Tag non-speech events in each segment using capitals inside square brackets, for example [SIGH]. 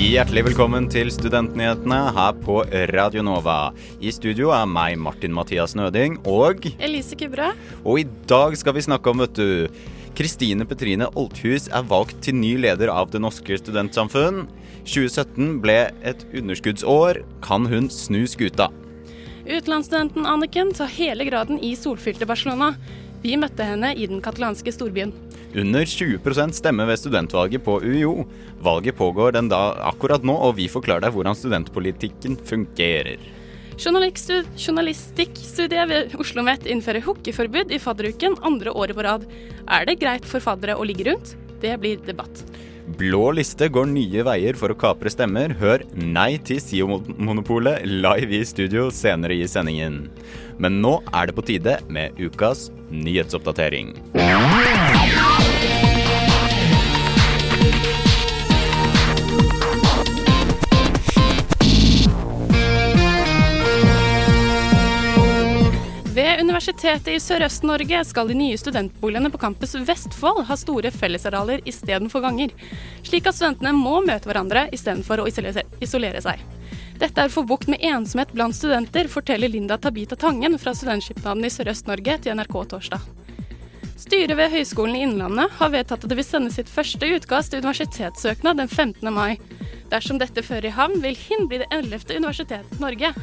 Hjertelig velkommen til Studentnyhetene her på Radio Nova. I studio er meg, Martin Mathias Nøding, og Elise Kubra. Og i dag skal vi snakke om, vet du Kristine Petrine Olthus er valgt til ny leder av Det norske studentsamfunn. 2017 ble et underskuddsår. Kan hun snu skuta? Utenlandsstudenten Anniken tar hele graden i solfylte Barcelona. Vi møtte henne i den katalanske storbyen. Under 20 stemme ved studentvalget på UiO. Valget pågår den da akkurat nå, og vi forklarer deg hvordan studentpolitikken fungerer. Journalistikkstudiet ved Oslo OsloMet innfører hookeforbud i fadderuken andre året på rad. Er det greit for faddere å ligge rundt? Det blir debatt. Blå liste går nye veier for å kapre stemmer. Hør Nei til SIO-monopolet live i studio senere i sendingen. Men nå er det på tide med ukas nyhetsoppdatering. Universitetet i Sørøst-Norge skal de nye studentboligene på campus Vestfold ha store fellesarealer istedenfor ganger, slik at studentene må møte hverandre istedenfor å isolere seg. Dette er for bukt med ensomhet blant studenter, forteller Linda Tabita Tangen fra Studentskipnaden i Sørøst-Norge til NRK torsdag. Styret ved Høgskolen i Innlandet har vedtatt at det vil sende sitt første utkast til universitetssøknad den 15. mai. Dersom dette fører i havn, vil HIN bli det 11. universitetet i Norge.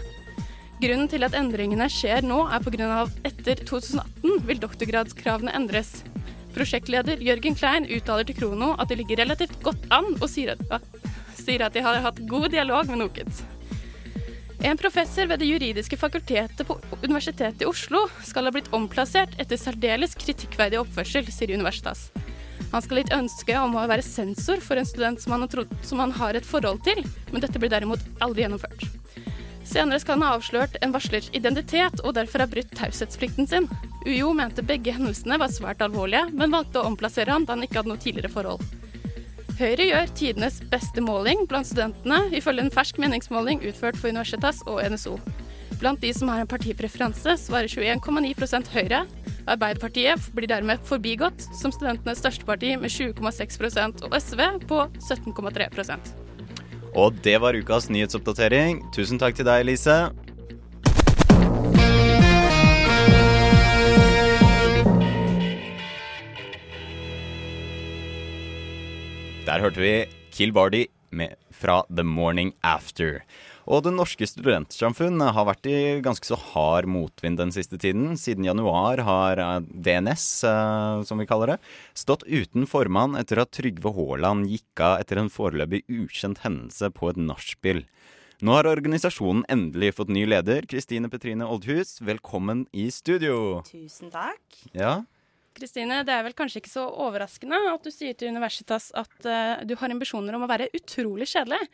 Grunnen til at endringene skjer nå, er pga. at etter 2018 vil doktorgradskravene endres. Prosjektleder Jørgen Klein uttaler til Krono at de ligger relativt godt an, og sier at, sier at de har hatt god dialog med NOKUT. En professor ved Det juridiske fakultetet på Universitetet i Oslo skal ha blitt omplassert etter særdeles kritikkverdig oppførsel, sier Universitas. Han skal litt ønske om å være sensor for en student som han, har, trodd, som han har et forhold til, men dette blir derimot aldri gjennomført. Senere skal han ha avslørt en varslers identitet og derfor ha brutt taushetsplikten sin. UiO mente begge hendelsene var svært alvorlige, men valgte å omplassere han da han ikke hadde noe tidligere forhold. Høyre gjør tidenes beste måling blant studentene, ifølge en fersk meningsmåling utført for Universitas og NSO. Blant de som har en partipreferanse, svarer 21,9% Høyre. Arbeiderpartiet blir dermed forbigått som studentenes største parti med 20,6% og SV på 17,3 og det var ukas nyhetsoppdatering. Tusen takk til deg, Elise. Der hørte vi Kill Bardi fra The Morning After. Og Det norske studentsamfunn har vært i ganske så hard motvind den siste tiden. Siden januar har eh, DNS, eh, som vi kaller det, stått uten formann etter at Trygve Haaland gikk av etter en foreløpig ukjent hendelse på et nachspiel. Nå har organisasjonen endelig fått ny leder. Kristine Petrine Oldhus, velkommen i studio. Tusen takk. Ja, Kristine, det er vel kanskje ikke så overraskende at du sier til Universitas at uh, du har ambisjoner om å være utrolig kjedelig.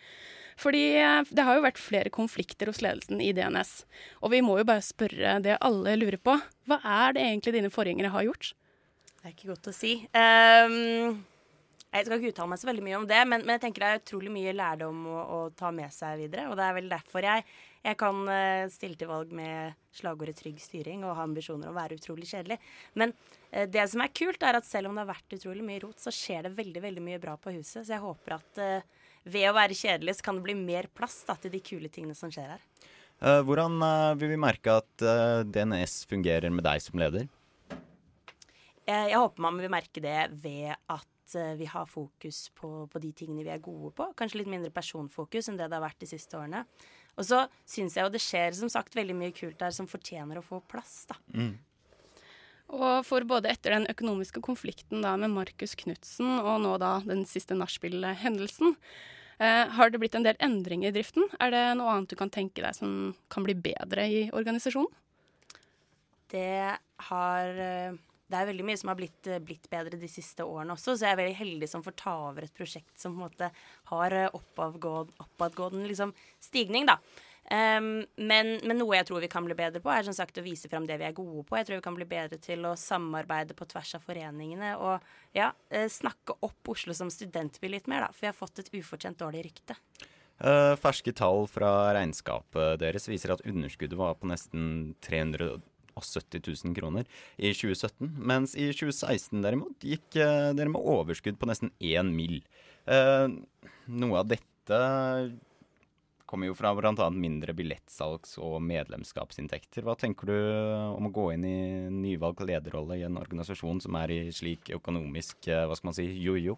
Fordi uh, det har jo vært flere konflikter hos ledelsen i DNS. Og vi må jo bare spørre det alle lurer på. Hva er det egentlig dine forgjengere har gjort? Det er ikke godt å si. Um, jeg skal ikke uttale meg så veldig mye om det, men, men jeg tenker det er utrolig mye lærdom å, å, ta med seg videre. Og det er vel derfor jeg, jeg kan uh, stille til valg med slagordet 'trygg styring' og ha ambisjoner om å være utrolig kjedelig. Men Eh, det som er kult, er at selv om det har vært utrolig mye rot, så skjer det veldig veldig mye bra på huset. Så jeg håper at uh, ved å være kjedelig, så kan det bli mer plass da, til de kule tingene som skjer her. Uh, hvordan uh, vil vi merke at DNS fungerer med deg som leder? Jeg håper man vil merke det ved at vi har fokus på, på, de tingene vi er gode på. Kanskje litt mindre personfokus enn det det har vært de siste årene. Og så syns jeg jo det skjer som sagt veldig mye kult der som fortjener å få plass. da. Mm. Og for både etter den økonomiske konflikten da med Markus Knutsen og nå da den siste nachspiel-hendelsen, eh, har det blitt en del endringer i driften. Er det noe annet du kan tenke deg som kan bli bedre i organisasjonen? Det har eh, det er veldig mye som har blitt, eh, blitt, bedre de siste årene også, så jeg er veldig heldig som får ta over et prosjekt som på en måte har eh, oppadgående liksom, stigning, da. Um, men, men, noe jeg tror vi kan bli bedre på, er som sagt å vise fram det vi er gode på. Jeg tror vi kan bli bedre til å samarbeide på tvers av foreningene og ja, eh, snakke opp Oslo som studentby litt mer, da. For vi har fått et ufortjent dårlig rykte. Uh, ferske tall fra regnskapet deres viser at underskuddet var på nesten 370 000 kroner i 2017. Mens i 2016 derimot gikk uh, dere med overskudd på nesten 1 mill. Uh, noe av dette kommer jo fra bl.a. mindre billettsalgs- og medlemskapsinntekter. Hva tenker du om å gå inn i nyvalgt lederrolle i en organisasjon som er i slik økonomisk eh, hva skal man si, jojo?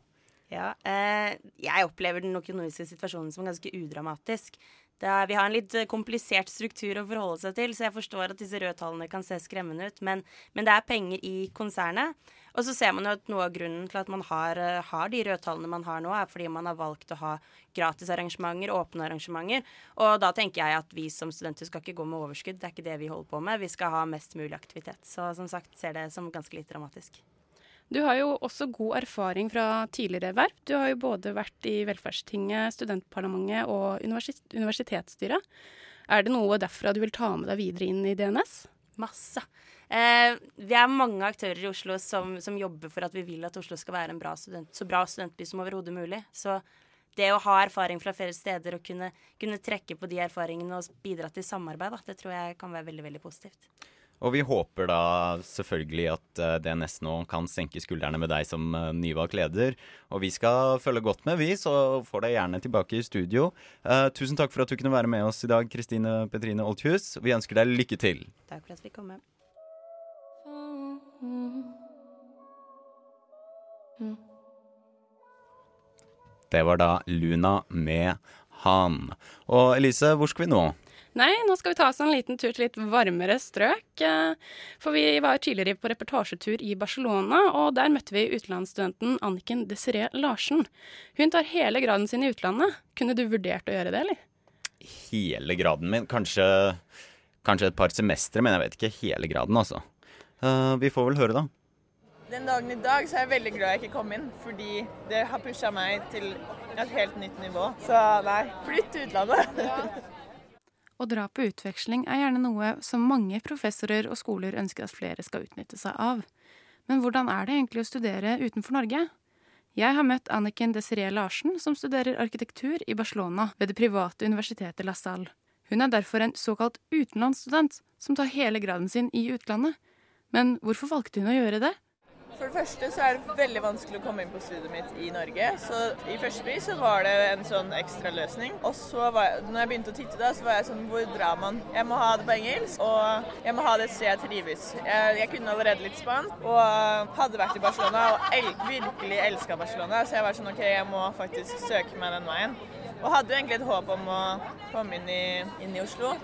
Ja, eh, jeg opplever den økonomiske situasjonen som ganske udramatisk. Er, vi har en litt eh, komplisert struktur å forholde seg til, så jeg forstår at disse røde tallene kan se skremmende ut. Men, men, det er penger i konsernet. Og så ser man jo at noe av grunnen til at man har, eh, har de røde tallene man har nå, er fordi man har valgt å ha gratisarrangementer, åpne arrangementer. Og da tenker jeg at vi som studenter skal ikke gå med overskudd. Det er ikke det vi holder på med. Vi skal ha mest mulig aktivitet. Så som sagt ser det som ganske litt dramatisk. Du har jo også god erfaring fra tidligere verv. Du har jo både vært i Velferdstinget, Studentparlamentet og universitetsstyret. Er det noe derfra du vil ta med deg videre inn i DNS? Masse. Eh, vi er mange aktører i Oslo som, som, jobber for at vi vil at Oslo skal være en bra student, så bra studentby som overhodet mulig. Så det å ha erfaring fra flere steder og kunne, kunne trekke på de erfaringene og bidra til samarbeid, da, det tror jeg kan være veldig, veldig positivt. Og vi håper da selvfølgelig at eh, DNS nå kan senke skuldrene med deg som uh, nyvalgt leder. Og vi skal følge godt med, vi, så får deg gjerne tilbake i studio. Uh, tusen takk for at du kunne være med oss i dag, Kristine Petrine Olthus. Vi ønsker deg lykke til. Takk for at vi kom med. Det var da Luna med Han. Og Elise, hvor skal vi nå? Nei, nå skal vi ta oss en liten tur til litt varmere strøk. Eh, for vi var tidligere på reportasjetur i Barcelona, og der møtte vi utenlandsstudenten Anniken Desiree Larsen. Hun tar hele graden sin i utlandet. Kunne du vurdert å gjøre det, eller? Hele graden min? Kanskje, kanskje et par semestre, men jeg vet ikke hele graden, altså. Uh, vi får vel høre, da. Den dagen i dag så er jeg veldig glad jeg ikke kom inn, fordi det har pusha meg til et helt nytt nivå. Så nei, flytt til utlandet. [LAUGHS] Å dra på utveksling er gjerne noe som mange professorer og skoler ønsker at flere skal utnytte seg av. Men hvordan er det egentlig å studere utenfor Norge? Jeg har møtt Anniken Desiree Larsen, som studerer arkitektur i Barcelona ved det private universitetet La Salle. Hun er derfor en såkalt utenlandsstudent som tar hele graden sin i utlandet. Men hvorfor valgte hun å gjøre det? For det første så er det veldig vanskelig å komme inn på studiet mitt i Norge. Så i første by så var det en sånn ekstraløsning. Og så var jeg, når jeg begynte å titte da, så var jeg sånn Hvor drar man? Jeg må ha det på engelsk, og jeg må ha det et sted jeg trives. Jeg, jeg kunne allerede litt spansk og hadde vært i Barcelona og el virkelig elska Barcelona. Så jeg var sånn OK, jeg må faktisk søke meg den veien. Og hadde jo egentlig et håp om å komme inn i, inn i Oslo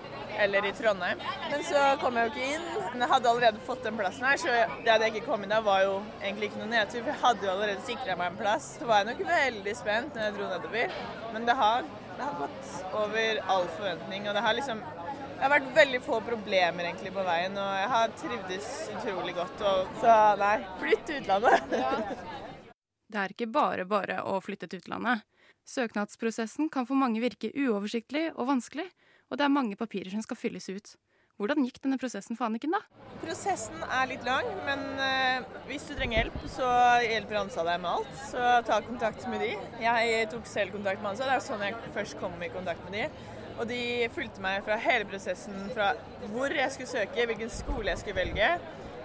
eller i Trondheim. Men så kom jeg jo ikke inn. Men jeg hadde allerede fått den plassen her, så det at jeg ikke kom inn der, var jo egentlig ikke noe nedtur. For jeg hadde jo allerede sikra meg en plass. Så var jeg nok veldig spent når jeg dro nedover. Men det har, det har gått over all forventning. Og det har liksom det har vært veldig få problemer egentlig på veien, og jeg har trivdes utrolig godt. Og, så nei, flytt til utlandet. Ja. [LAUGHS] Det er ikke bare bare å flytte til utlandet. Søknadsprosessen kan for mange virke uoversiktlig og vanskelig, og det er mange papirer som skal fylles ut. Hvordan gikk denne prosessen for Anniken, da? Prosessen er litt lang, men uh, hvis du trenger hjelp, så hjelper Ansa deg med alt. Så ta kontakt med de. Jeg tok selv kontakt med Ansa, det er sånn jeg først kom i kontakt med de. Og de fulgte meg fra hele prosessen, fra hvor jeg skulle søke, hvilken skole jeg skulle velge,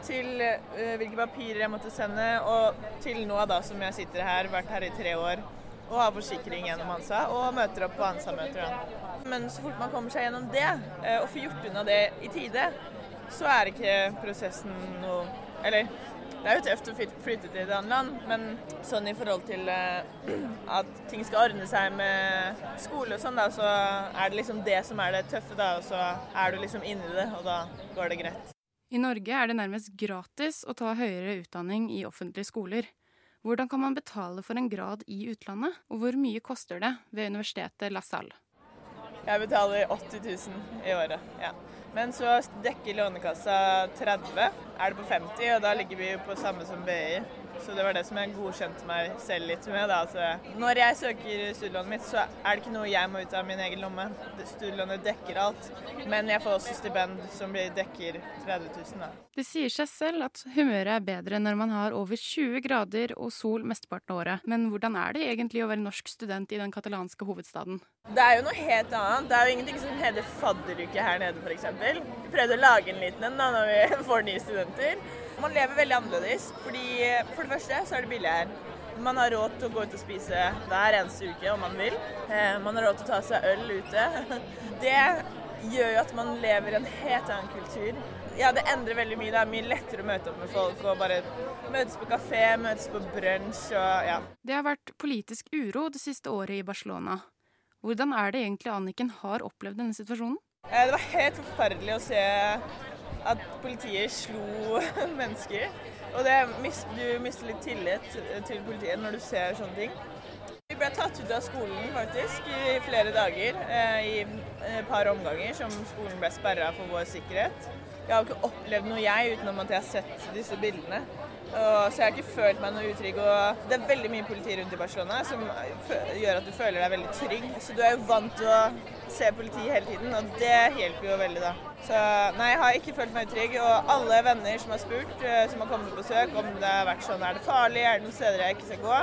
til uh, hvilke papirer jeg måtte sende, og til nå da som jeg sitter her, vært her i tre år og har forsikring gjennom ANSA og møter opp på ANSA-møter. Men så fort man kommer seg gjennom det, eh, og får gjort unna det i tide, så er ikke prosessen noe Eller det er jo tøft å flytte til et annet land, men sånn i forhold til eh, at ting skal ordne seg med skole og sånn, da, så er det liksom det som er det tøffe, da, og så er du liksom inni det, og da går det greit. I Norge er det nærmest gratis å ta høyere utdanning i offentlige skoler. Hvordan kan man betale for en grad i utlandet, og hvor mye koster det ved universitetet La Salle? Jeg betaler 80 000 i året, ja. Men så dekker Lånekassa 30, er det på 50, og da ligger vi på samme som BI. Så det var det som jeg godkjente meg selv litt med. Altså, når jeg søker studielånet mitt, så er det ikke noe jeg må ut av min egen lomme. Studielånet dekker alt. Men jeg får også stipend som dekker 30 000. Da. Det sier seg selv at humøret er bedre når man har over 20 grader og sol mesteparten av året. Men hvordan er det egentlig å være norsk student i den katalanske hovedstaden? Det er jo noe helt annet. Det er jo ingenting som heter fadderuke her nede, f.eks. Prøvde å lage en liten en da når vi [LAUGHS] får nye studenter. Man lever veldig annerledes. fordi For det første så er det billig her. Man har råd til å gå ut og spise hver eneste uke om man vil. Eh, man har råd til å ta seg øl ute. [LAUGHS] Det gjør jo at man lever i en helt annen kultur. Ja, det endrer veldig mye. Det er mye lettere å møte opp med folk og bare møtes på kafé, møtes på brunsj og ja. Det har vært politisk uro det siste året i Barcelona. Hvordan er det egentlig Anniken har opplevd denne situasjonen? Eh, det var helt forferdelig å se at politiet slo [LAUGHS] mennesker. Og det, du mister litt tillit til politiet når du ser sånne ting. Vi ble tatt ut av skolen faktisk i flere dager, eh, i et par omganger, som skolen ble sperra for vår sikkerhet. Jeg har ikke opplevd noe jeg utenom at jeg har sett disse bildene. Og, så jeg har ikke følt meg noe utrygg. Og det er veldig mye politi rundt i Barcelona som gjør at du føler deg veldig trygg. Så du er jo vant til å se politi hele tiden, og det hjelper jo veldig, da. Så nei, jeg har ikke følt meg utrygg. Og alle venner som har spurt, eh, som har kommet på besøk, om det har vært sånn er det farlig, er det noen steder jeg ikke skal gå,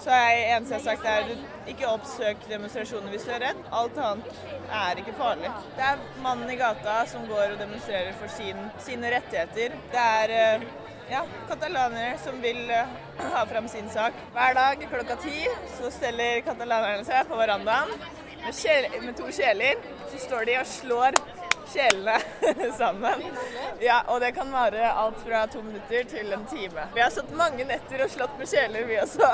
så jeg eneste jeg har sagt er ikke oppsøk demonstrasjoner hvis du er redd. Alt annet er ikke farlig. Det er mannen i gata som går og demonstrerer for sin, sine rettigheter. Det er eh, ja, katalanere som vil uh, ha fram sin sak. Hver dag klokka ti så steller katalanerne seg på verandaen med, kjel, med to kjeler. Så står de og slår kjelene [LAUGHS] sammen. Ja, og det kan vare alt fra to minutter til en time. Vi har satt mange netter og slått med kjeler, vi også.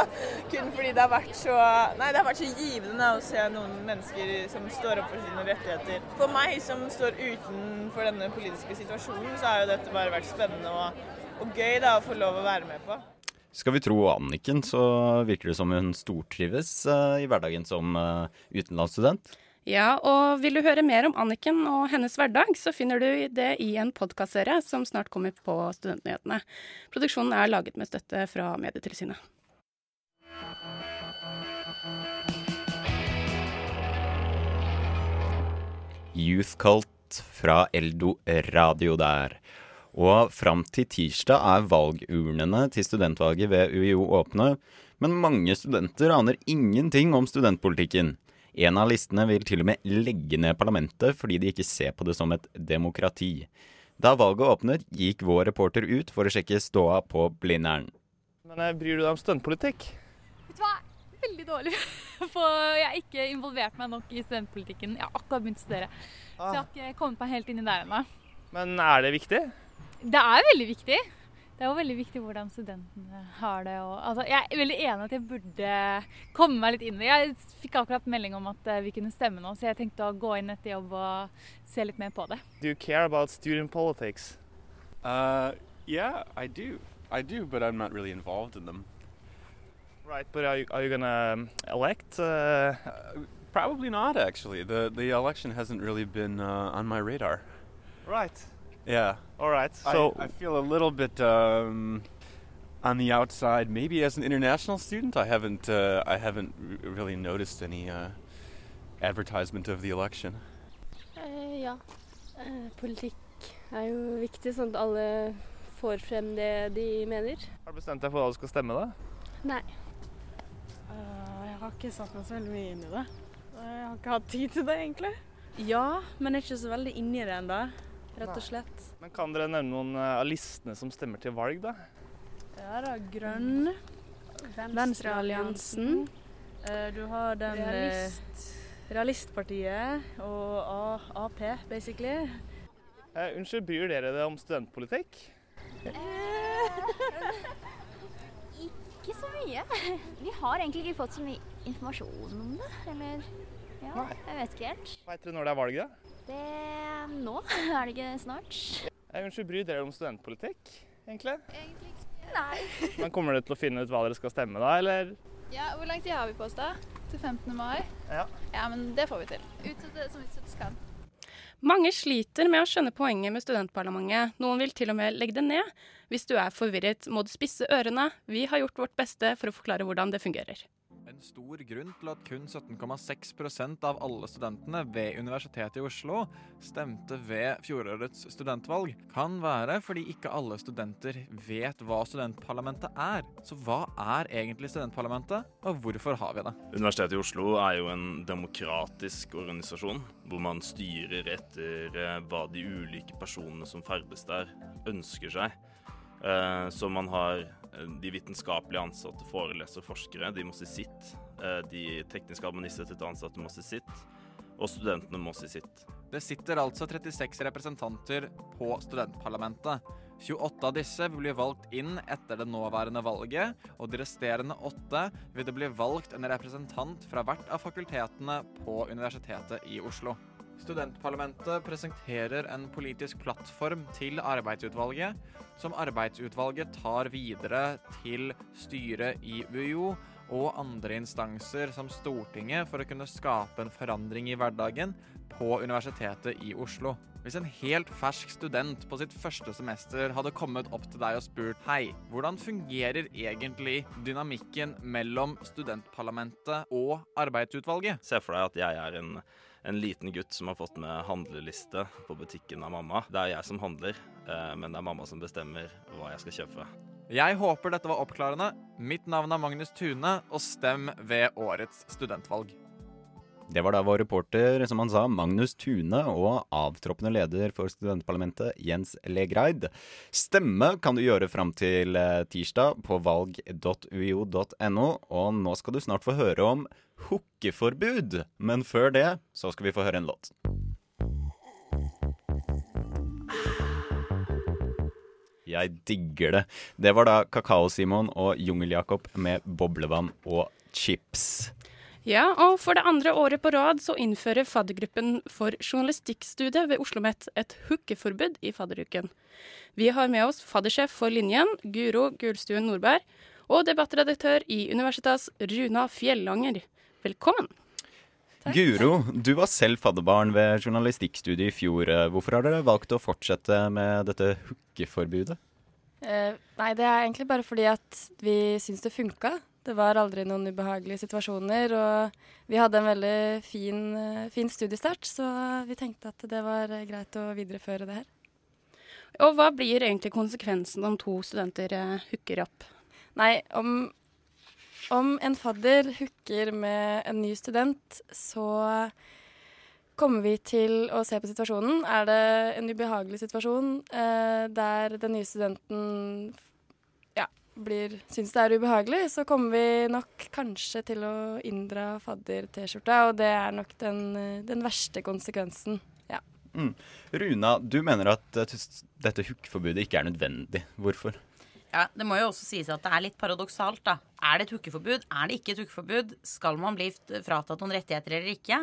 Kun fordi det har vært så Nei, det har vært så givende å se noen mennesker som står opp for sine rettigheter. For meg som står utenfor denne politiske situasjonen, så har jo dette bare vært spennende og og gøy da å få lov å være med på. Skal vi tro Anniken, så virker det som hun stortrives uh, i hverdagen som uh, utenlandsstudent. Ja, og vil du høre mer om Anniken og hennes hverdag, så finner du det i en podkastserie som snart kommer på Studentnyhetene. Produksjonen er laget med støtte fra Medietilsynet. Youth Cult fra Eldo Radio der. Og fram til tirsdag er valgurnene til studentvalget ved UiO åpne, men mange studenter aner ingenting om studentpolitikken. En av listene vil til og med legge ned parlamentet fordi de ikke ser på det som et demokrati. Da valget åpnet, gikk vår reporter ut for å sjekke ståa på Blindern. Men eh, Bryr du deg om studentpolitikk? Vet du hva? Veldig dårlig. [LAUGHS] For jeg har ikke involvert meg nok i studentpolitikken. Jeg har akkurat begynt å studere. Så jeg har ikke kommet meg helt inn i det ennå. Men er det viktig? Det er veldig viktig. Det er jo veldig viktig hvordan studentene har det. Og, altså, jeg er veldig enig at jeg burde komme meg litt inn i det. Jeg fikk akkurat melding om at uh, vi kunne stemme nå, så jeg tenkte å gå inn etter jobb og se litt mer på det. Do you care about student politics? Uh, yeah, I do. I do, but I'm not really involved in them. Right, but are you, are you gonna um, elect? Uh... Uh, probably not, actually. The the election hasn't really been uh, on my radar. Right. Yeah. All right. So I, I feel a little bit um, on the outside. Maybe as an international student, I haven't uh, I haven't really noticed any uh, advertisement of the election. Uh, ja. Eh, politikk er jo viktig, sånn at alle får frem det de mener. Har du bestemt deg for hva du skal stemme, da? Nei. Eh, jeg har ikke satt meg så veldig mye inn i det. Jeg har ikke hatt tid til det, egentlig. Ja, men jeg er ikke så veldig inni det ennå rett og slett. Men Kan dere nevne noen eh, av listene som stemmer til valg, da? Ja da, Grønn. Venstrealliansen. Uh, du har den eh, Realist. Realistpartiet og Ap, basically. Eh, unnskyld, bryr dere dere om studentpolitikk? [LAUGHS] ikke så mye. Vi har egentlig ikke fått så mye informasjon om det. Eller ja, jeg vet ikke helt. Veit dere når det er valg, da? Det nå? [LAUGHS] Er det ikke snart? Jeg Unnskyld, bryr dere om studentpolitikk, egentlig? Egentlig ikke. Nei. [LAUGHS] Men Kommer dere til å finne ut hva dere skal stemme da, eller? Ja, Hvor lang tid har vi på oss da? Til 15. mai? Ja. Ja, men det får vi til. Utsette som utsettes kan. Mange sliter med å skjønne poenget med studentparlamentet. Noen vil til og med legge det ned. Hvis du er forvirret, må du spisse ørene. Vi har gjort vårt beste for å forklare hvordan det fungerer. En stor grunn til at kun 17,6% av alle studentene ved Universitetet i Oslo stemte ved fjorårets studentvalg, kan være fordi ikke alle studenter vet hva studentparlamentet er. Så hva er egentlig studentparlamentet, og hvorfor har vi det? Universitetet i Oslo er jo en demokratisk organisasjon, hvor man styrer etter eh, hva de ulike personene som ferdes der, ønsker seg. Eh, Så man har de vitenskapelige ansatte, forelesere og forskere, de må si sitt. Eh, De teknisk administrative ansatte må si sitt. Og studentene må si sitt. Det sitter altså 36 representanter på studentparlamentet. 28 av disse vil bli valgt inn etter det nåværende valget, og de resterende åtte vil det bli valgt en representant fra hvert av fakultetene på Universitetet i Oslo. Studentparlamentet presenterer en politisk plattform til arbeidsutvalget, som arbeidsutvalget tar videre til styret i UiO og andre instanser som Stortinget for å kunne skape en forandring i hverdagen på Universitetet i Oslo. Hvis en helt fersk student på sitt første semester hadde kommet opp til deg og spurt Hei, hvordan fungerer egentlig dynamikken mellom studentparlamentet og arbeidsutvalget? Se for deg at jeg er en, en liten gutt som har fått med handleliste på butikken av mamma. Det er jeg som handler, eh, men det er mamma som bestemmer hva jeg skal kjøpe. Jeg håper dette var oppklarende. Mitt navn er Magnus Tune, og stem ved årets studentvalg. Det var da vår reporter, som han sa, Magnus Tune, og avtroppende leder for studentparlamentet, Jens Legreid. Stemme kan du gjøre fram til eh, tirsdag på valg.uio.no, og nå skal du snart få høre om hookeforbud. Men før det så skal vi få høre en låt. Jeg digger det. Det var da Kakao-Simon og Jungel-Jakob med boblevann og chips. Ja, og for det andre året på rad så innfører faddergruppen for journalistikkstudiet ved Oslo OsloMet et hookeforbud i fadderuken. Vi har med oss faddersjef for linjen, Guro Gulstuen Nordberg, og debattredaktør i Universitas, Runa Fjellanger. Velkommen. Guro, du var selv fadderbarn ved journalistikkstudiet i fjor. Hvorfor har dere valgt å fortsette med dette hookeforbudet? Eh, nei, det er egentlig bare fordi at vi syns det funka. Det var aldri noen ubehagelige situasjoner, og vi hadde en veldig fin, eh, fin studiestart, så vi tenkte at det var eh, greit å videreføre det her. Og hva blir egentlig konsekvensen om to studenter eh, hooker opp? Nei, om, om en fadder hooker med en ny student, så kommer vi til å se på situasjonen. Er det en ubehagelig situasjon eh, der den nye studenten ja, blir, syns det er ubehagelig, så kommer vi nok kanskje til å inndra fadder-T-skjorta, og det er nok den, den verste konsekvensen. Mm. Runa, du mener at dette hookeforbudet ikke er nødvendig. Hvorfor? Ja, Det må jo også sies at det er litt paradoksalt. da. Er det et hookeforbud? Er det ikke et hookeforbud? Skal man bli fratatt noen rettigheter eller ikke?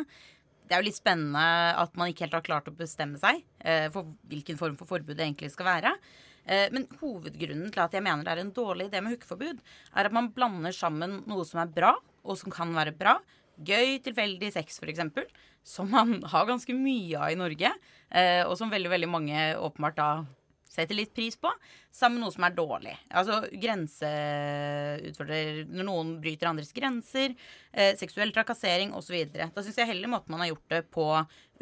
Det er jo litt spennende at man ikke helt har klart å bestemme seg eh, for hvilken form for forbud det egentlig skal være. Eh, men hovedgrunnen til at jeg mener det er en dårlig idé med hookeforbud, er at man blander sammen noe som er bra, og som kan være bra. Gøy, tilfeldig sex, f.eks. Som man [LAUGHS] har ganske mye av i Norge, eh, og som veldig, veldig mange åpenbart da setter litt pris på, sammen med noe som er dårlig. Altså grenseutfordrer Når noen bryter andres grenser, eh, seksuell trakassering osv. Da syns jeg heller måten man har gjort det på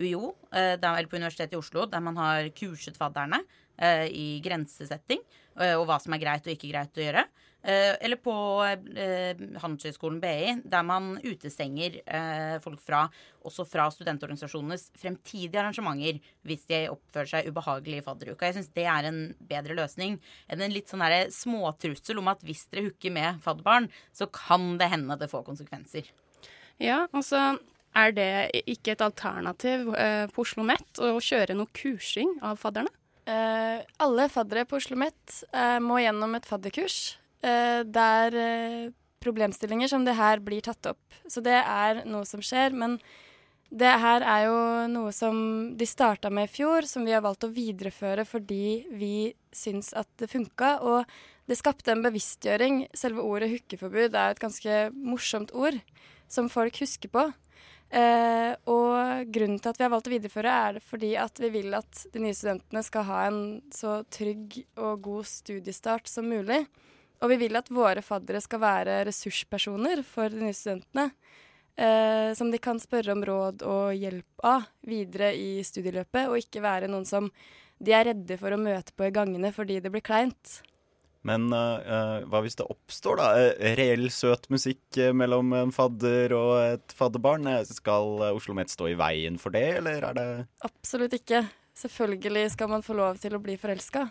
UiO, eh, eller på Universitetet i Oslo, der man har kurset fadderne eh, i grensesetting eh, og hva som er greit og ikke greit å gjøre. Eh, eller på eh, Handelshøyskolen BI, der man utestenger eh, folk fra, også fra studentorganisasjonenes fremtidige arrangementer hvis de oppfører seg ubehagelig i fadderuka. Jeg syns det er en bedre løsning enn en litt sånn småtrussel om at hvis dere hooker med fadderbarn, så kan det hende det får konsekvenser. Ja, altså er det ikke et alternativ eh, på Oslo OsloMet å kjøre noe kursing av fadderne? Eh, alle faddere på Oslo OsloMet eh, må gjennom et fadderkurs der uh, problemstillinger som det her blir tatt opp. Så det er noe som skjer. Men det her er jo noe som de starta med i fjor, som vi har valgt å videreføre fordi vi syns at det funka. Og det skapte en bevisstgjøring. Selve ordet hookeforbud er et ganske morsomt ord som folk husker på. Eh, og grunnen til at vi har valgt å videreføre, er fordi at vi vil at de nye studentene skal ha en så trygg og god studiestart som mulig. Og vi vil at våre faddere skal være ressurspersoner for de nye studentene. Eh, som de kan spørre om råd og hjelp av videre i studieløpet, og ikke være noen som de er redde for å møte på i gangene fordi det blir kleint. Men uh, hva hvis det oppstår da eh, reell søt musikk mellom en fadder og et fadderbarn? Skal Oslo Met stå i veien for det, eller er det Absolutt ikke. Selvfølgelig skal man få lov til å bli forelska.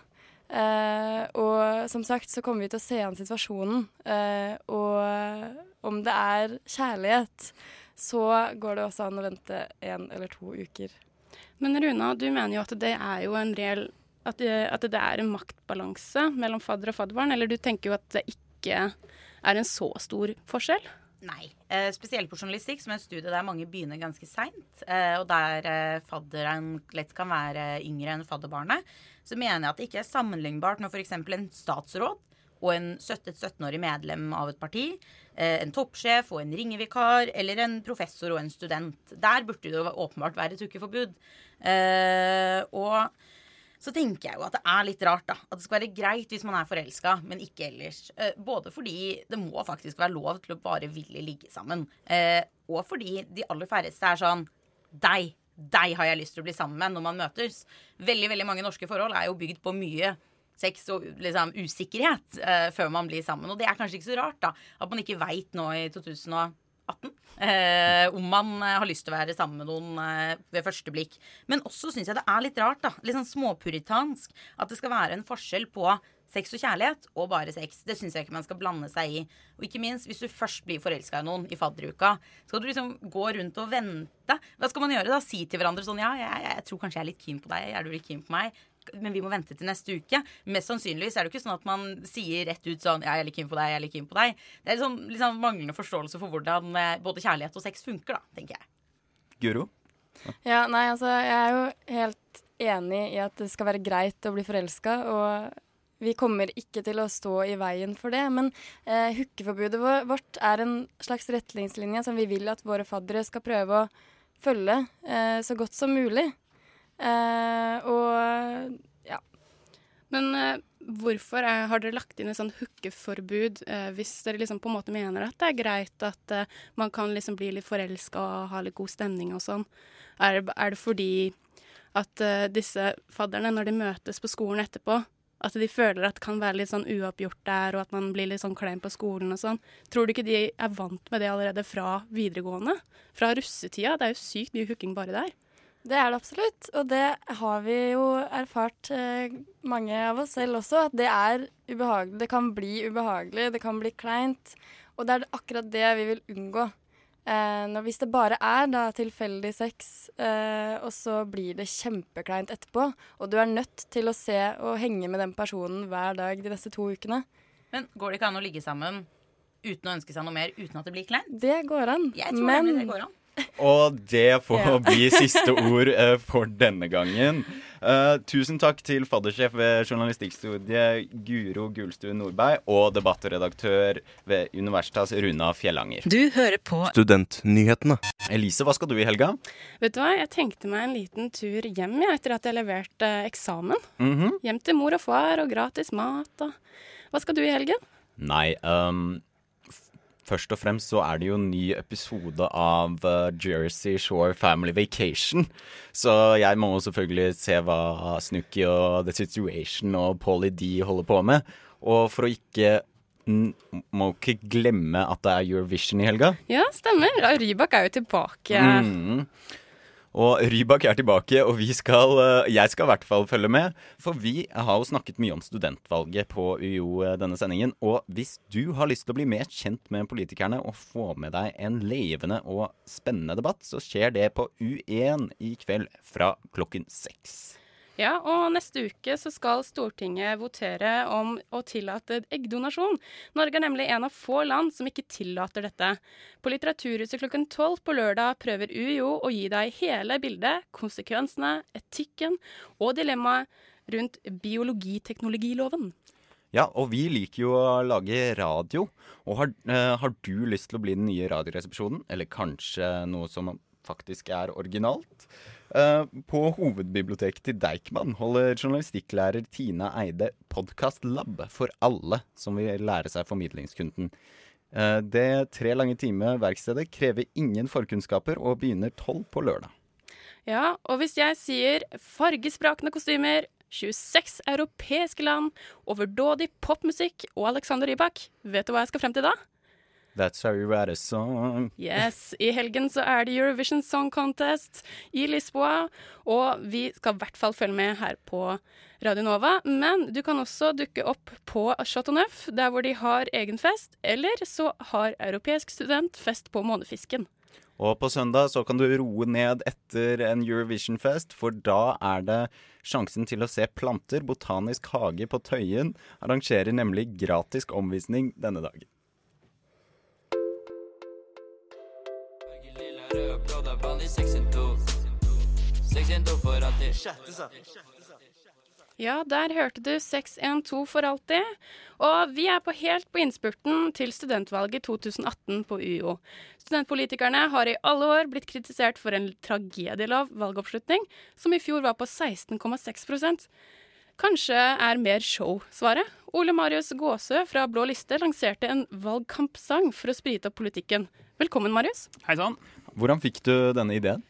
Uh, og som sagt så kommer vi til å se an situasjonen. Uh, og om det er kjærlighet, så går det også an å vente en eller to uker. Men Runa, du mener jo at det er jo en reell at det, at det er en maktbalanse mellom fadder og fadderbarn, eller du tenker jo at det ikke er en så stor forskjell? Nei. Eh, spesielt på journalistikk, som er en studie der mange begynner ganske seint, eh, og der eh, fadderen lett kan være yngre enn fadderbarnet, så mener jeg at det ikke er sammenlignbart når f.eks. en statsråd og en 17-årig medlem av et parti, eh, en toppsjef og en ringevikar, eller en professor og en student. Der burde det åpenbart være et hookeforbud. Eh, og så tenker jeg jo at det er litt rart, da. At det skal være greit hvis man er forelska, men ikke ellers. Eh, både fordi det må faktisk være lov til å bare ville ligge sammen. Og fordi de aller færreste er sånn Deg, deg har jeg lyst til å bli sammen med når man møtes. Veldig, veldig mange norske forhold er jo bygd på mye sex og liksom, usikkerhet uh, før man blir sammen. Og det er kanskje ikke så rart, da. At man ikke veit nå i 2018 uh, om man uh, har lyst til å være sammen med noen ved første blikk. Men også syns jeg det er litt rart, da. Litt sånn småpuritansk. At det skal være en forskjell på sex og kjærlighet og bare sex. Det syns jeg ikke man skal blande seg i. Og ikke minst, hvis du først blir forelska i noen i fadderuka, skal du liksom gå rundt og vente. Hva skal man gjøre da? Si til hverandre sånn Ja, jeg, jeg tror kanskje jeg er litt keen på deg. Er du litt keen på meg? men vi må vente til neste uke. Mest sannsynligvis er det ikke sånn at man sier rett ut sånn Ja, jeg er litt keen på deg, jeg er litt keen på deg. Det er liksom, liksom manglende forståelse for hvordan eh, både kjærlighet og sex funker, da, tenker jeg. Guro? Ja, nei, altså, jeg er jo helt enig i at det skal være greit å bli forelska, og vi kommer ikke til å stå i veien for det. Men eh, hookeforbudet vårt er en slags retningslinje som vi vil at våre faddere skal prøve å følge eh, så godt som mulig. Eh, og ja. Men eh, hvorfor er, har dere lagt inn et sånt hookeforbud eh, hvis dere liksom på en måte mener at det er greit at eh, man kan liksom bli litt forelska og ha litt god stemning og sånn? Er, er, det fordi at eh, disse fadderne, når de møtes på skolen etterpå, at de føler at det kan være litt sånn uoppgjort der, og at man blir litt sånn klein på skolen og sånn. Tror du ikke de er vant med det allerede fra videregående? Fra russetida? Det er jo sykt mye hooking bare der. Det er det absolutt, og det har vi jo erfart, eh, mange av oss selv også, at det er ubehagelig. Det kan bli ubehagelig, det kan bli kleint. Og det er akkurat det vi vil unngå. Eh, når, hvis det bare er da tilfeldig sex, eh, og så blir det kjempekleint etterpå, og du er nødt til å se og henge med den personen hver dag de neste to ukene Men går det ikke an å ligge sammen uten å ønske seg noe mer, uten at det blir kleint? Det går an. Jeg tror men, det går an. Og det får bli siste ord uh, for denne gangen. Uh, tusen takk til faddersjef ved journalistikkstudiet Guro Gulstuen Nordberg og debattredaktør ved Universitas Runa Fjellanger. Du hører på Studentnyhetene. Elise, hva skal du i helga? Vet du hva, Jeg tenkte meg en liten tur hjem ja, etter at jeg leverte eh, eksamen. Mm -hmm. Hjem til mor og far og gratis mat og Hva skal du i helgen? Nei, um først og fremst så er det jo en ny episode av uh, Jersey Shore Family Vacation. Så jeg må jo selvfølgelig se hva Snooki og The Situation og Paulie D holder på med. Og for å ikke må ikke glemme at det er Eurovision i helga. Ja, stemmer. Rybak er jo tilbake. Mm. Og Rybak er tilbake, og skal, eh, jeg skal i hvert fall følge med. For vi har jo snakket mye om studentvalget på UiO eh, denne sendingen. Og hvis du har lyst til å bli mer kjent med politikerne og få med deg en levende og spennende debatt, så skjer det på U1 i kveld fra klokken seks. Ja, og neste uke så skal Stortinget votere om å tillate eggdonasjon. Norge er nemlig en av få land som ikke tillater dette. På Litteraturhuset klokken tolv på lørdag prøver UiO å gi deg hele bildet, konsekvensene, etikken og dilemmaet rundt biologiteknologiloven. Ja, og vi liker jo å lage radio. Og har, eh, har, du lyst til å bli den nye Radioresepsjonen? Eller kanskje noe som faktisk er originalt. Eh, På hovedbiblioteket til Deichman holder journalistikklærer Tina Eide podkastlab for alle som vil lære seg formidlingskunden. Eh, Det tre lange time verkstedet krever ingen forkunnskaper og begynner tolv på lørdag. Ja, og hvis jeg sier fargesprakende kostymer, 26 europeiske land, overdådig popmusikk og Alexander Rybak, vet du hva jeg skal frem til da? That's how you write a song. Yes, i helgen så er det Eurovision Song Contest i Lisboa, og vi skal i hvert fall følge med her på Radio Nova. Men du kan også dukke opp på Chateau Neuf, der hvor de har egen fest, eller så har Europeisk student fest på Månefisken. Og på søndag så kan du roe ned etter en Eurovision-fest, for da er det sjansen til å se planter. Botanisk hage på Tøyen arrangerer nemlig gratis omvisning denne dagen. Ja, der hørte du 612 for alltid. Og vi er på helt på innspurten til studentvalget 2018 på UiO. Studentpolitikerne har i alle år blitt kritisert for en tragedielav valgoppslutning, som i fjor var på 16,6% Kanskje er mer show svaret? Ole Marius Gåsø fra Blå liste lanserte en valgkampsang for å sprite opp politikken. Velkommen, Marius. Hei sann. Hvordan fikk du denne ideen?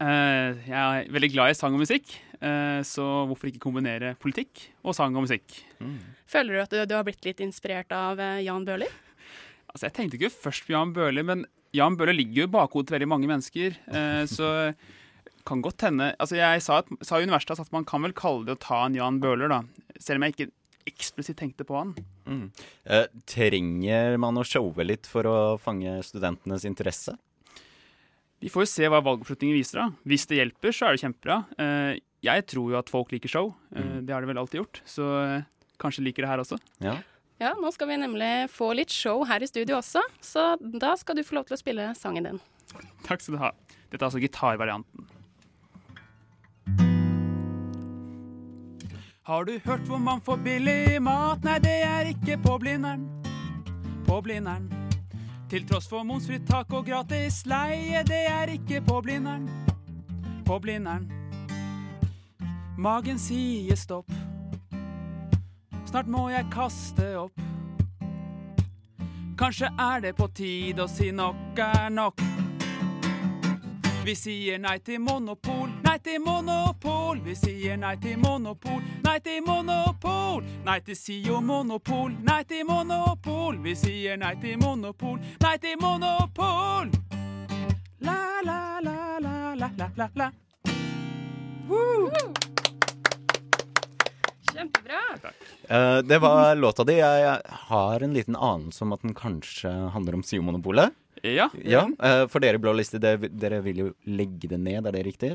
Uh, jeg er veldig glad i sang og musikk, uh, så hvorfor ikke kombinere politikk og sang og musikk? Føler du at du, du har blitt litt inspirert av uh, Jan Bøhler? Altså, jeg tenkte ikke først på Jan Bøhler, men Jan Bøhler ligger jo i bakhodet til veldig mange mennesker. eh, så [LAUGHS] kan godt hende Altså, jeg sa, at, sa i universitetet at man kan vel kalle det å ta en Jan Bøhler, da. Selv om jeg ikke eksplisitt tenkte på han. Mm. Eh, trenger man å showe litt for å fange studentenes interesse? Vi får jo se hva valgoppslutningen viser. da. Hvis det hjelper, så er det kjempebra. Eh, jeg tror jo at folk liker show. Eh, Mm. Det har de vel alltid gjort. Så eh, kanskje liker det her også. Ja. Ja, nå skal vi nemlig få litt show her i studio også, så da skal du få lov til å spille sangen din. Takk skal du ha. Dette er altså gitarvarianten. Har du hørt hvor man får billig mat? Nei, det er ikke på Blindern. På Blindern. Til tross for momsfritak og gratis leie, det er ikke på Blindern. På Blindern. Magen sier stopp. Snart må jeg kaste opp. Kanskje er det på tide å si nok er nok. Vi sier nei til monopol, nei til monopol. Vi sier nei til monopol, nei til monopol. Nei til SIO-monopol, nei til monopol. Vi sier nei til monopol, nei til monopol. La, la, la, la, la, la, la, la. Kjempebra. Takk! det var låta di. Jeg har en liten anelse om at den kanskje handler om SIO-monopolet. Ja. Ja, eh, For dere i Blå liste, dere vil jo legge det ned, er det riktig?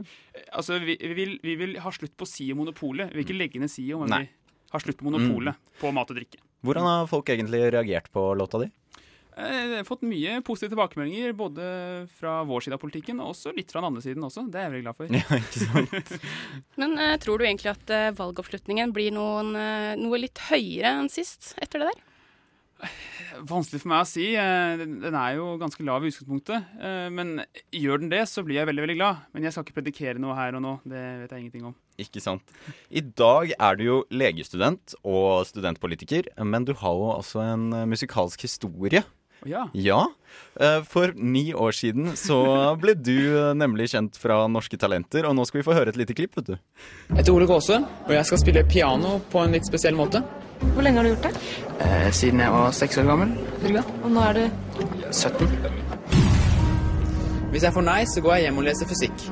Altså, vi, vi, vil, vi vil ha slutt på SIO-monopolet. Vi vil ikke legge ned SIO, men Nei. vi har slutt på monopolet på mat og drikke. Hvordan har folk egentlig reagert på låta di? Eh, Jeg har fått mye positive tilbakemeldinger, både fra vår side av politikken og også litt fra den andre siden også. Det er jeg veldig glad for. [LAUGHS] Ja, ikke sant? [LAUGHS] Men uh, tror du egentlig at uh, valgoppslutningen blir noen, uh, noe litt høyere enn sist etter det der? [LAUGHS] Vanskelig for meg å si. Eh, Den er jo ganske lav i utgangspunktet. Eh, Men gjør den det, så blir jeg veldig veldig glad. Men jeg skal ikke predikere noe her og nå. Det vet jeg ingenting om. Ikke sant. I dag er du jo legestudent og studentpolitiker, men du har jo altså en musikalsk historie. Ja. Ja. Eh, For ni år siden så ble du nemlig kjent fra Norske Talenter, og nå skal vi få høre et lite klipp, vet du. Jeg heter Ole Gåse, og jeg skal spille piano på en litt spesiell måte. Hvor lenge har du gjort det? Eh, siden jeg var seks år gammel. Cirka. Og nå er du 17. Hvis jeg får nei, så går jeg hjem og leser fysikk.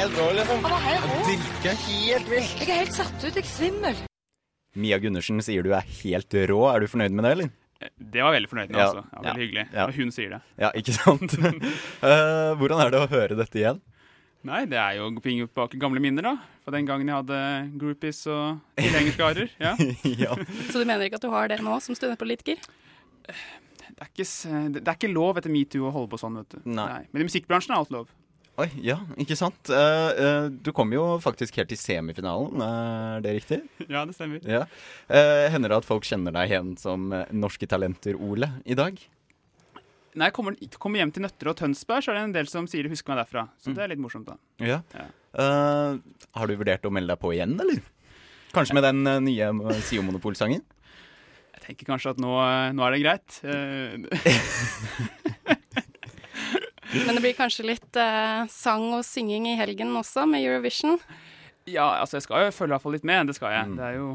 helt rå, liksom. Han var helt rå. Drikke helt vilt. Jeg er helt satt ut. Jeg er svimmel. Mia Gundersen sier du er helt rå. Er du fornøyd med det, eller? Det var veldig fornøyd med, altså. Ja, veldig hyggelig. Ja. Hun sier det. Ja, ikke sant? [LAUGHS] Eh, hvordan er det å høre dette igjen? Nei, det er jo å pinge bak gamle minner, da. Fra den gangen jeg hadde groupies og tilhengerskarer. Ja. [LAUGHS] ja. Så du mener ikke at du har det nå som studentpolitiker? det, er ikke, det er ikke lov etter metoo å holde på sånn, vet du. Nei. Men i musikkbransjen er alt lov. Oi, ja, ikke sant? Uh, uh, du kom jo faktisk helt til semifinalen, er det riktig? [LAUGHS] Ja, det stemmer. Ja. Uh, hender det at folk kjenner deg igjen som eh, Norske Talenter-Ole i dag? Når jeg kommer, kommer hjem til Nøtterøy og Tønsberg, så er det en del som sier de husker meg derfra. Så det er litt morsomt, da. Ja. Ja. Eh, har du vurdert å melde deg på igjen, eller? Kanskje med den eh, nye eh, SIO-monopolsangen? Jeg tenker kanskje at nå, eh, nå er det greit. [LAUGHS] [LAUGHS] Men det blir kanskje litt eh, sang og synging i helgen også, med Eurovision. ja, altså jeg skal jo følge i hvert fall litt med, det skal jeg. Det er jo,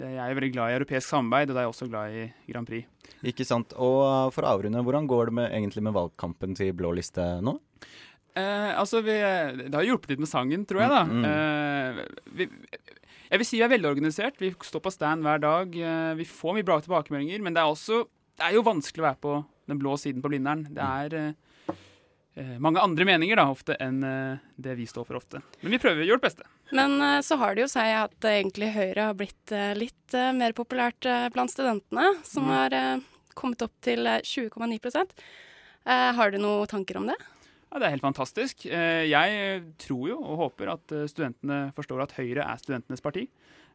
det, jeg er jo veldig glad i europeisk samarbeid, og da er jeg også glad i Grand Prix. Ikke sant. Og eh, for å avrunde, hvordan går det med, egentlig med valgkampen til Blå liste nå? Eh, altså, vi, det har hjulpet litt med sangen, tror jeg, da. Mm, Eh, vi, jeg vil si vi er velorganisert. Vi står på stand hver dag. Eh, vi får mye bra tilbakemeldinger, men det er også det er jo vanskelig å være på den blå siden på Blindern. Det er eh, eh, mange andre meninger da, ofte enn eh, det vi står for ofte. Men vi prøver å gjøre det beste. Men eh, så har det jo seg at eh, egentlig Høyre har blitt eh, litt eh, mer populært eh, blant studentene, som Mm. har eh, kommet opp til eh, 20,9 eh, Har du noen tanker om det? Ja, Det er helt fantastisk. Eh, Jeg tror jo og håper at eh, studentene forstår at Høyre er studentenes parti.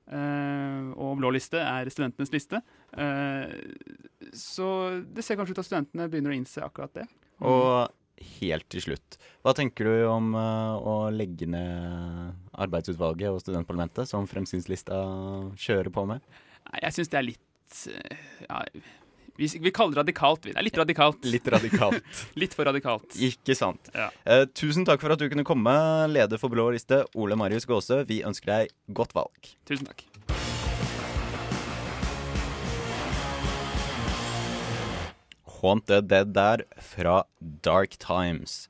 eh, Og Blå liste er studentenes liste. Eh, Så det ser kanskje ut til at studentene begynner å innse akkurat det. Og helt til slutt, hva tenker du om eh, å legge ned arbeidsutvalget og studentparlamentet, som Fremskrittslista kjører på med? Jeg syns det er litt eh, ja, vi, vi kaller det radikalt. Det er litt radikalt. Litt radikalt. [LAUGHS] litt for radikalt. Ikke sant. Ja. Eh, tusen takk for at du kunne komme, leder for Blå liste, Ole Marius Gåse. Vi ønsker deg godt valg. Tusen takk. Haunted Dead der fra Dark Times.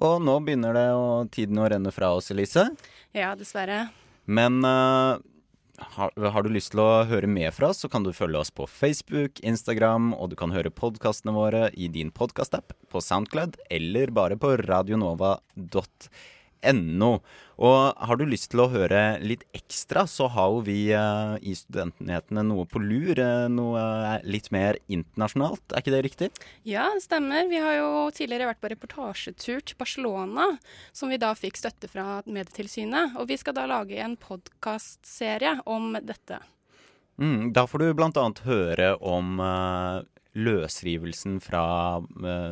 Og nå begynner det å, tiden å renne fra oss, Elise. Ja, dessverre. Men uh, har, har du lyst til å høre mer fra oss, så kan du følge oss på Facebook, Instagram, og du kan høre podkastene våre i din podkastapp, på Soundcloud eller bare på radionova.no. Og har du lyst til å høre litt ekstra, så har jo vi eh, i Studentnyhetene noe på lur. eh, noe eh, litt mer internasjonalt, er ikke det riktig? Ja, det stemmer. Vi har jo tidligere vært på reportasjetur til Barcelona, som vi da fikk støtte fra Medietilsynet. Og vi skal da lage en podkastserie om dette. Mm, da får du bl.a. høre om eh, løsrivelsen fra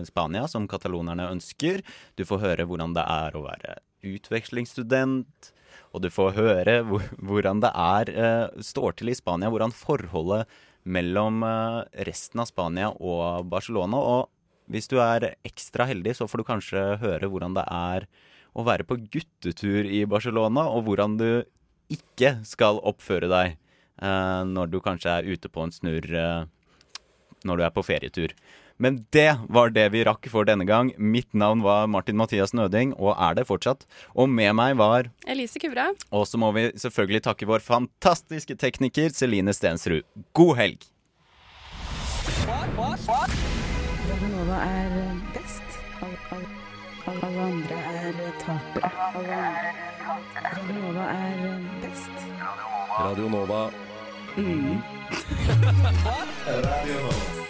Spania, som katalonerne ønsker. Du får høre hvordan det er å være utvekslingsstudent. Og du får høre hvor, hvordan det er eh, står til i Spania, hvordan forholdet mellom eh, resten av Spania og Barcelona. Og hvis du er ekstra heldig, så får du kanskje høre hvordan det er å være på guttetur i Barcelona, og hvordan du ikke skal oppføre deg eh, når du kanskje er ute på en snurr eh, når du er på ferietur. Men det var det vi rakk for denne gang. Mitt navn var Martin Mathias Nøding, og er det fortsatt. Og med meg var Elise Kubra. Og så må vi selvfølgelig takke vår fantastiske tekniker Celine Stensrud. God helg! Radio Nova er best. Alle, alle, alle andre er tapere. Radio Nova er best. Radio Nova.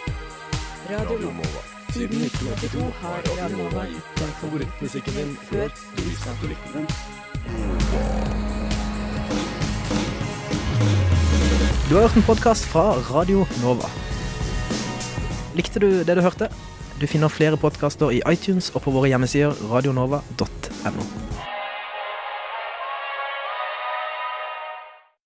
[LAUGHS] Radio Nova. Siden 1982 har Radio Nova gitt deg favorittmusikken din før du visste at du likte den. Du har hørt en podkast fra Radio Nova. Likte du det du hørte? Du finner flere podkaster i iTunes og på våre hjemmesider radionova.no.